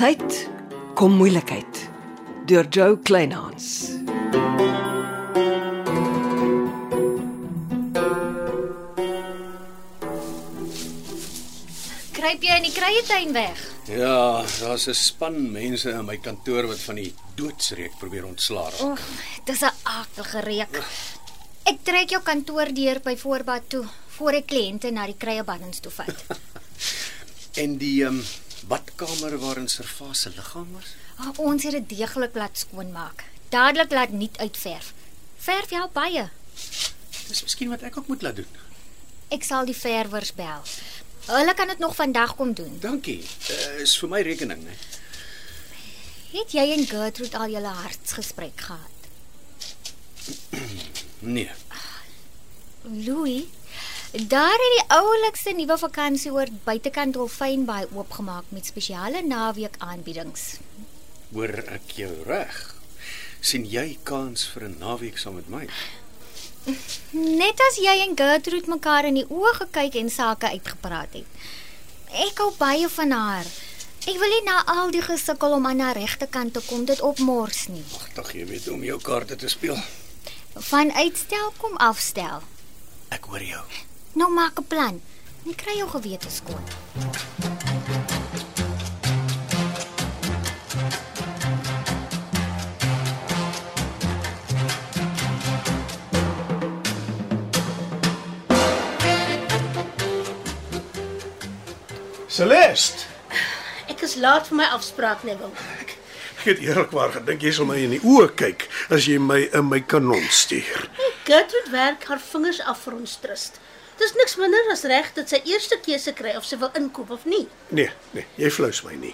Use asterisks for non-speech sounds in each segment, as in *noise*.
Tyd kom moeilikheid deur Joe Kleinhans. Kruip jy in die kruietuin weg? Ja, daar's 'n span mense in my kantoor wat van die doodsreek probeer ontslaa raak. Oeg, dis 'n aardige reuk. Ek trek jou kantoor deur by voorbaat toe voor ek kliënte na die kruiebaddens toe vat. *laughs* En die ehm um, badkamer waarin Servaas se liggaam was? Oh, ons het dit deeglik laat skoonmaak. Dadelik laat nuut uitverf. Verf jou baie. Dis miskien wat ek ook moet laat doen. Ek sal die verwers bel. Hulle kan dit nog vandag kom doen. Dankie. Uh, is vir my rekening, né? Het jy en Gertrude al julle hartsgesprek gehad? Nee. Louis, daar het die oulikste nuwe vakansieoord buitekant Dolfynbaai oopgemaak met spesiale naweek aanbiedings. Hoor ek jou reg? sien jy kans vir 'n naweek saam met my? Net as jy en Gertrude mekaar in die oë gekyk en sake uitgepraat het. Ek hou baie van haar. Ek wil nie na al die gesukkel om aan haar regte kant te kom dit opmors nie. Ag, jy weet om jou kaarte te speel. Van uitstel kom afstel. Ek hoor jou. Nou maak 'n plan. En kry jou gewete skoon. Celeste, Ek is laat vir my afspraak, Neville. ek het eerlikwaar gedink jy sal my in die oë kyk as jy my in my kanon stuur. Gertrude werk haar vingers af vir ons trust. Dis niks minder as reg dat sy eerste keuse kry of sy wil inkoop of nie. Nee, nee, jy flous my nie.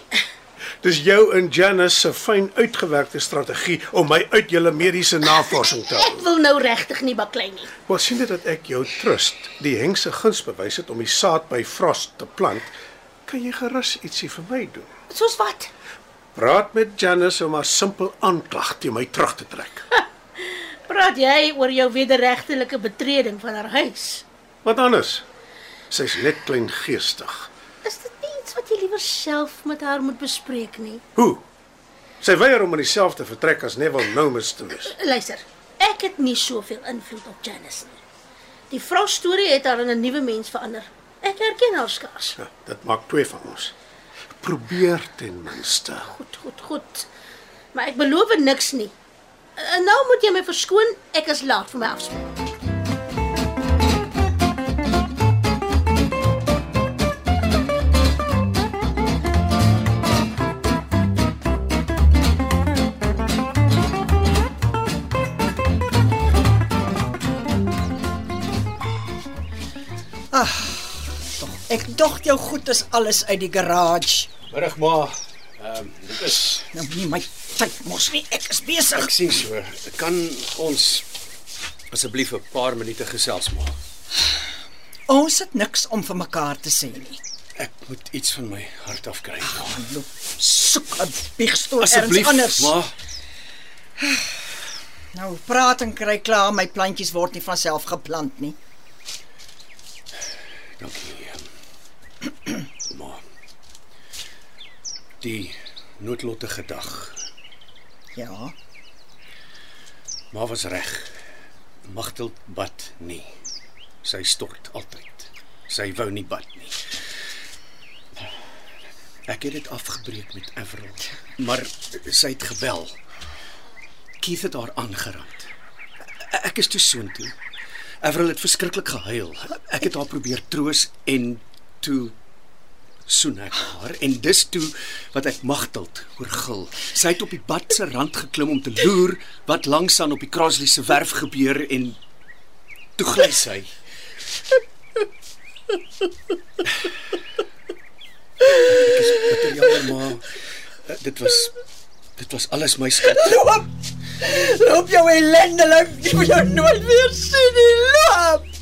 Dis jou en Janice se fyn uitgewerkte strategie om my uit julle mediese navorsing te hou. Ek wil nou regtig nie baklei nie. Wel sien dit dat ek jou trust, die hengse guns bewys het om die saad by Frost te plant, kan jy gerus ietsie vir my doen. Soos wat? Praat met Janice om 'n simpel aanklag teen my terug te trek. *laughs* Praat jy oor jou wederregtelike betreding van haar huis? Wat anders? Sy's net klein geestig. Is dit nie iets wat jy liewer self met haar moet bespreek nie? Hoe? Sy weier om in dieselfde vertrek as Neville Nomus te wees. Luister, ek het nie soveel invloed op Janice nie. Die vrou storie het haar in 'n nuwe mens verander. Ek herken haar skaars. Ja, dit maak twee van ons. Probeer ten minste. Goed, goed, goed. Maar ek beloof niks nie. En nou moet jy my verskoon, ek is laat vir my afspraak. Jou goed is alles uit die garage. Middag maar. Ehm um, dit is Nou nie my tyd mos nie. Ek is besig. ek sien so. Kan ons asseblief 'n paar minute gesels maar? Ons het niks om vir mekaar te sê nie. Ek moet iets van my hart af kry. Loop, soek 'n bigstoel Asseblief, anders. maar Nou praat en kry klaar, my plantjies word nie van self geplant nie. dankie. ehm. Maar die noodlottige dag. Ja. Maar was reg. Magtel bad nie. Sy stort altyd. Sy wou nie bad nie. Ek het dit afgebreek met Avril, maar sy het gebel. Keith het haar aangeraak. Ek is toe soontoe. Avril het verskriklik gehuil. Ek het haar probeer troos en toe soen ek haar en dis toe wat ek magteld hoor gil. Sy het op die bad se rand geklim om te loer wat langsaan op die Crossley se werf gebeur en toe gly sy. Ek is bitter jammer maar dit was dit was alles my skuld. Loop. Loop jou ellendelik. Ek wil jou nooit weer sien nie. Loop.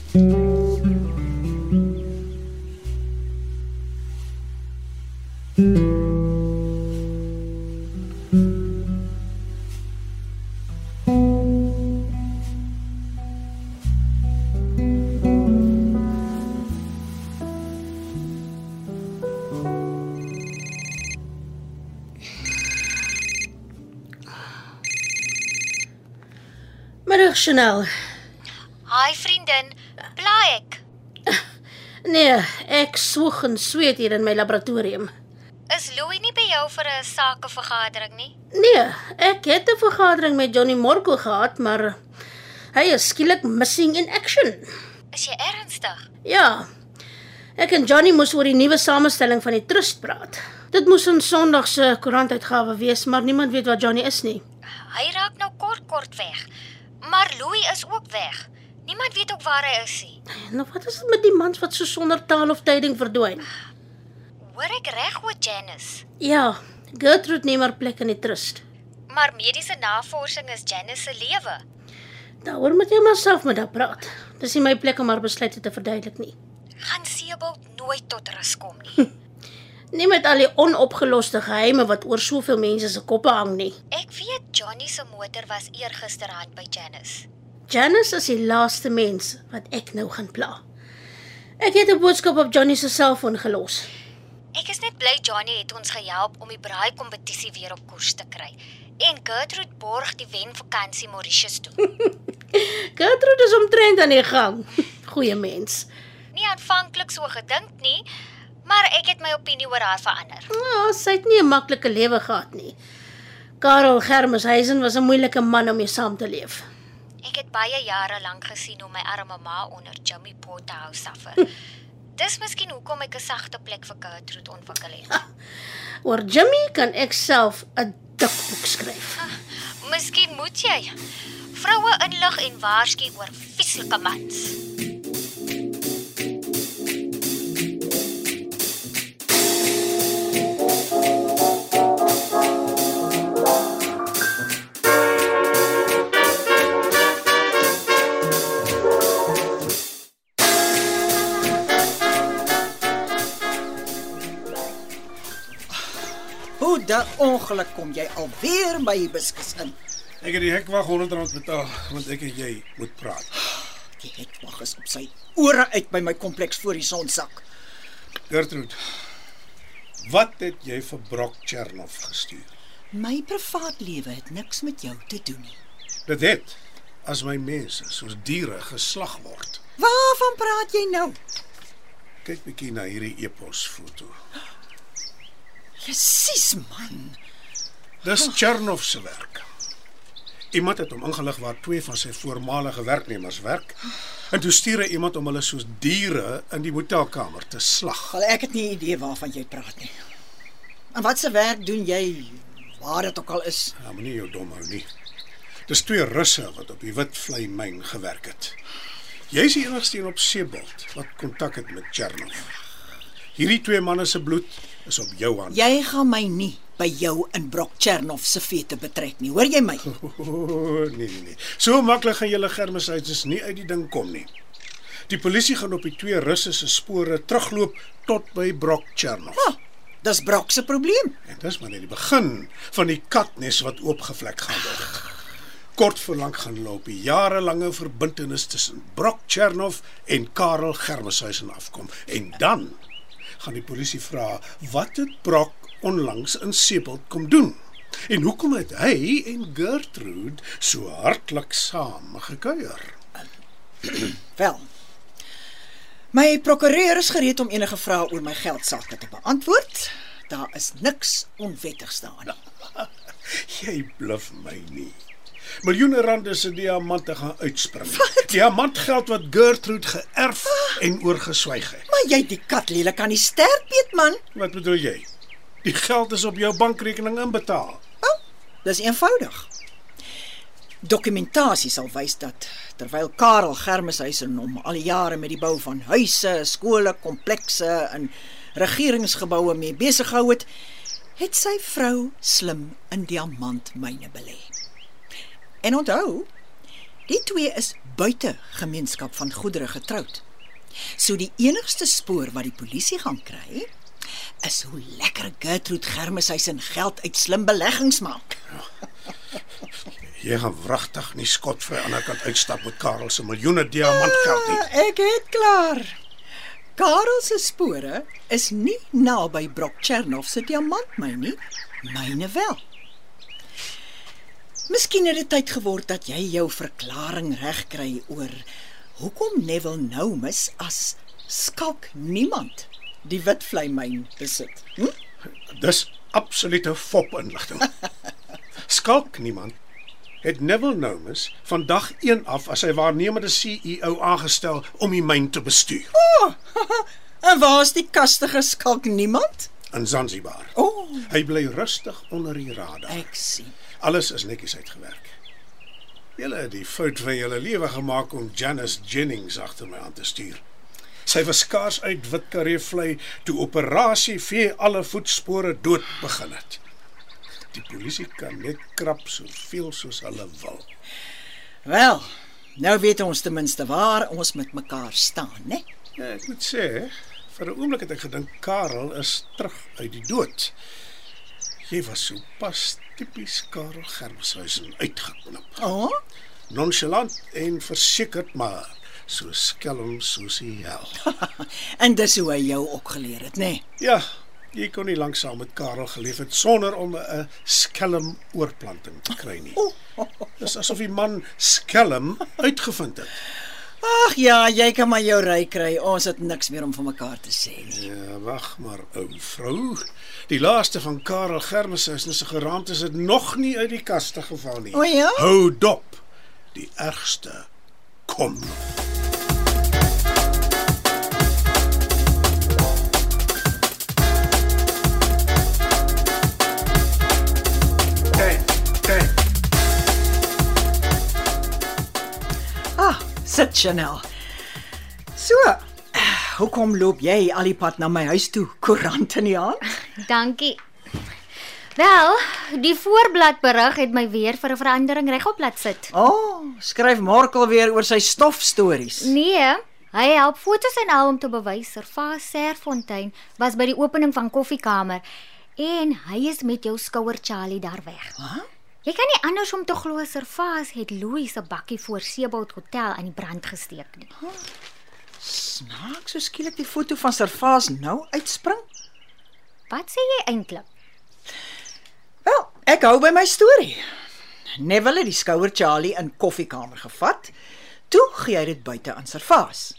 Dag Chanel. Hi vriendin, bly ek. *laughs* Nee, ek swoeg en sweet hier in my laboratorium. Is Louis nie by jou vir 'n sakevergadering nie? Nee, ek het 'n vergadering met Johnny Morkel gehad, maar hy is skielik missing in action. Is jy ernstig? Ja. Ek en Johnny moes oor die nuwe samestelling van die trust praat. Dit moes in Sondag se koerantuitgawe wees, maar niemand weet waar Johnny is nie. Hy raak nou kort kort weg. Maar Louis is ook weg. Niemand weet ook waar hy is nie. Nou wat is dit met die mans wat so sonder taal of tyding verdwyn? Hoor ek reg oor Janice? Ja, Gertrude neem haar plek in die trust. Maar mediese navorsing is Janice se lewe. Daaroor moet jy maar self met haar praat. Dis nie my plek om haar besluite te verduidelik nie. Gaan Sebald nooit tot rus kom nie. *laughs* Nie met al die onopgeloste geheime wat oor soveel mense se koppe hang nie. Ek weet Johnny se motor was eergisterand by Janice. Janice is die laaste mens wat ek nou gaan pla. Ek het 'n boodskap op Johnny se selfoon gelos. Ek is net bly Johnny het ons gehelp om die braai kompetisie weer op koers te kry. En Gertrude borg die wen vakansie Mauritius toe. *laughs* Gertrude is omtrent aan die gang. *laughs* Goeie mens. Nie aanvanklik so gedink nie, maar ek het my opinie oor haar verander. Ja, sy het nie 'n maklike lewe gehad nie. Karel Germeshuisen was 'n moeilike man om mee saam te leef. Ek het baie jare lank gesien hoe my arme ma onder Jimmy Pothouse suffer. Dis miskien hoekom ek 'n sagte plek vir Gertrude ontwikkel het. Oor Jimmy kan ek self 'n dik boek skryf. Miskien moet jy vroue inlig en waarsku oor vieslike mans. Ongeluk kom jy alweer by die biskus in? Ek het die hekwag R100 betaal want ek en jy moet praat. Die hekwag is op sy ore uit by my kompleks voor die son sak. Gertrude. Wat het jy vir Brock Chernoff gestuur? My privaat lewe het niks met jou te doen nie. Dit het as my mense soos diere geslag word. Waarvan praat jy nou? Kyk bietjie na hierdie e-posfoto. *gasps* Presies man. Dis Chernoff se werk. Iemand het hom ingelig waar twee van sy voormalige werknemers werk. En toe stuur hy iemand om hulle soos diere in die motelkamer te slag. Wel ek het nie idee waarvan jy praat nie. En wat se werk doen jy waar dit ook al is? Ja, moenie jou dom hou nie. Dis twee russe wat op die Witvlei myn gewerk het. Jy's die enigste een op Seebald wat kontak het met Chernoff. Hierdie twee manne se bloed is op jou hand. Jy gaan my nie by jou in Brock Chernoff se vete betrek nie. Hoor jy my? Oh, *laughs* nee nee nee. So maklik gaan julle germeshuis nie uit die ding kom nie. Die polisie gaan op die twee russe se spore terugloop tot by Brock Chernoff. Ah, dis Brock se probleem. En dis maar net die begin van die katnes wat oopgevlek gaan word. Kort voor lank gaan loop die jarelange verbintenis tussen Brock Chernoff en Karel Germeshuisen afkom. En dan gaan die polisie vra wat het Brock onlangs in Sebald kom doen? En hoekom het hy en Gertrude so hartlik saam gekuier? *clears throat* Wel. My prokureur is gereed om enige vrae oor my geldsaake te beantwoord. Daar is niks onwettigs daarin. *laughs* Jy bluf my nie. Miljoene rande se diamante gaan uitspring. Diamantgeld wat Gertrude geërf en oorgeswyg het. Maar jy die kat lelik aan die sterp eet man. Wat bedoel jy? Die geld is op jou bankrekening inbetaal. Oh, dis eenvoudig. Dokumentasie sal wys dat terwyl Karel Germeshuisen hom al die jare met die bou van huise, skole, komplekse en regeringsgeboue mee besig gehou het, het sy vrou slim in diamantmyne belê. En onthou, die twee is buite gemeenskap van goedere getroud. So die enigste spoor wat die polisie gaan kry, is hoe lekker Gertrude Germeshuisen geld uit slim beleggings maak. Jy gaan wragtig nie skot vir aan die ander kant uitstap met Karel se miljoene diamantgeld nie. Ek het klaar. Karel se spore is nie naby Brock Chernoff se diamantmyn nie, myne wel. Miskien het dit tyd geword dat jy jou verklaring regkry oor hoekom Neville Noumus as skalk niemand die Witvlei myn besit. Hm? Dis absolute fop inligting. *laughs* Skalk niemand het Neville Noumus van dag 1 af as sy waarnemende CEO aangestel om die myn te bestuur *laughs* En waar is die kastige skalk niemand? in Zanzibar. O, oh, Hy bly rustig onder die radar. ek sien. Alles is netjies uitgewerk. Julle het die fout van julle lewe gemaak om Janice Jennings agter my aan te stuur. Sy was skaars uit Witkaree vlei toe operasie vee alle voetspore dood begin het. Die polisie kan net krap soveel soos hulle wil. Wel, nou weet ons ten minste waar ons met mekaar staan, né? Ja, ek moet sê, vir 'n oomblik het ek gedink Karel is terug uit die dood. Jy was so pas tipies Karel Germshuisen uitgeknip. O, oh, Nonchalant en versekerd maar so skelm soos hy hel. *laughs* en dis hoe hy jou ook geleer het, né? Ja, jy kon nie lank saam met Karel geleef het sonder om 'n skelm oorplanting te kry nie. *laughs* Dis asof die man skelm uitgevind het. Ag ja, jy kan maar jou ry kry. Ons het niks meer om vir mekaar te sê nie. Ja, wag maar, ou vrou. Die laaste van Karel Germeshuis se geraamtes het nog nie uit die kaste geval nie. O ja? Hou dop. Die ergste kom. Sit Chanel. So, *sighs* hoekom loop jy al die pad na my huis toe? Koerant in die hand? *laughs* Dankie. Wel, die voorblad berig het my weer vir 'n verandering regop laat sit. O, oh, skryf Markel weer oor sy stofstories. Nee, hy help fotos en al om te bewys Servaas Serfontein was by die opening van Koffiekamer en hy is met jou skouer Charlie daar weg. Wat? Jy kan nie anders om te glo Servaas het Louis se bakkie voor Seebold Hotel aan die brand gesteek nie. Snaaks, so skielik die foto van Servaas nou uitspring. Wat sê jy eintlik? Wel, ek hou by my storie. Neville het die skouer Charlie in koffiekamer gevat. Toe gee hy dit buite aan Servaas.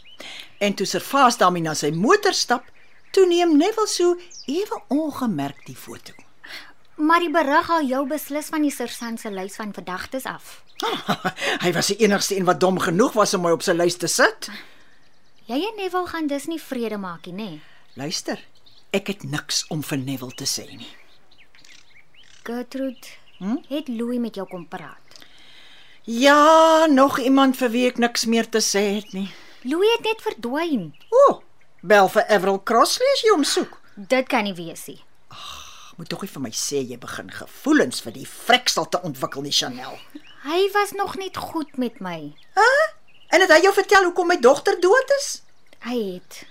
En toe Servaas daarmee na sy motor stap, toe neem Neville so ewe ongemerk die foto. Maar die berig haal jou beslis van die sersant se lys van verdagtes af. *laughs* hy was die enigste een wat dom genoeg was om my op sy lys te sit. Jy en Neville gaan dus nie vrede maak nie, nê? Luister, ek het niks om vir Neville te sê nie. Gertrude, hm? het Louis met jou kom praat. Ja, nog iemand vir wie ek niks meer te sê het nie. Louis het net verdwyn. O, bel vir Everal Crossley as jy hom soek. Dit kan nie wees nie. Moet tog nie vir my sê jy begin gevoelens vir die freksel te ontwikkel nie, Chanel. Hy was nog net goed met my. Hæ? En het hy jou vertel hoekom my dogter dood is? Hy het.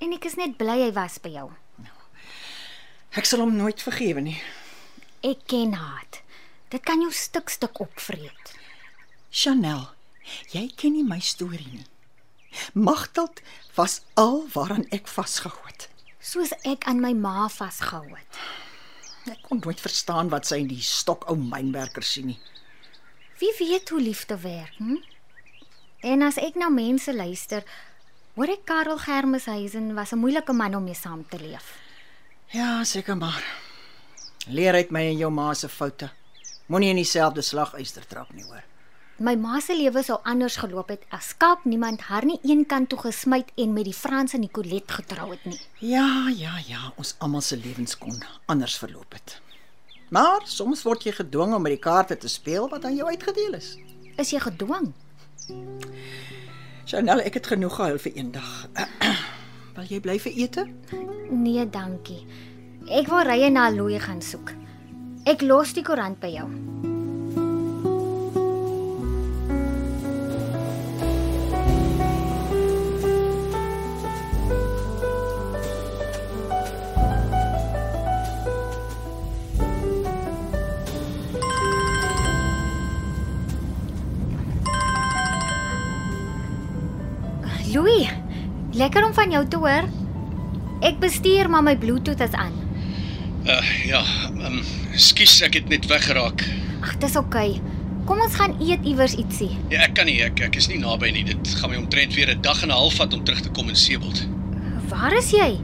En ek is net bly hy was by jou. Ek sal hom nooit vergewe nie. Ek ken haat. Dit kan jou stuk stuk opvreet. Chanel, jy ken nie my storie nie. Magteld was al waaraan ek vasgehou het. Soos ek aan my ma vasgehou het. Ek kon nooit verstaan wat sy in die stokou mynwerker sien nie. Wie weet hoe liefde werk, hm? En as ek na mense luister, hoor ek Karel Germeshuisen was 'n moeilike man om mee saam te leef. Ja, seker maar. Leer uit my en jou ma se foute. Moenie in dieselfde slaguister trap nie, hoor. My ma se lewe sou anders geloop het as skaap niemand haar nie een kant toe gesmyt en met die Franse Nicolet getrou het nie. Ja, ja, ja, ons almal se lewens kon anders verloop het. Maar soms word jy gedwing om met die kaarte te speel wat aan jou uitgedeel is. Is jy gedwing? Chanel, ek het genoeg gehuil vir eendag. *clears throat* Wil jy bly vir ete? Nee, dankie. Ek wil rye na Louis gaan soek. Ek los die koerant by jou. Van jou te hoor. Ek bestuur maar my Bluetooth is aan. Uh ja, ehm um, skus ek het net weggeraak. Ag, dis oukei. Okay. Kom ons gaan eet iewers ietsie. Ja, ek kan nie, ek ek is nie naby nie. Dit gaan my omtrent weer 'n dag en 'n half vat om terug te kom in Sebeld. Waar is jy?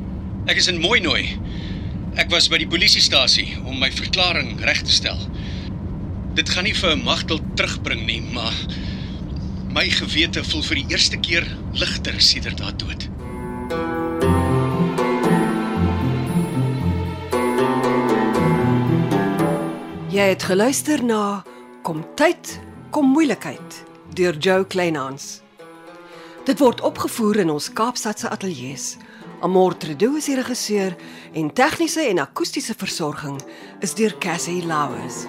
Ek is in Mooinooi. Ek was by die polisiestasie om my verklaring reg te stel. Dit gaan nie vir Magdal terugbring nie, maar my gewete voel vir die eerste keer ligter sedert haar dood. Jy het geluister na Kom tyd, kom moeilikheid deur Jo Kleinhans. Dit word opgevoer in ons Kaapstadse ateljee se. Amor Tredo is die regisseur en tegniese en akoestiese versorging is deur Cassie Louws.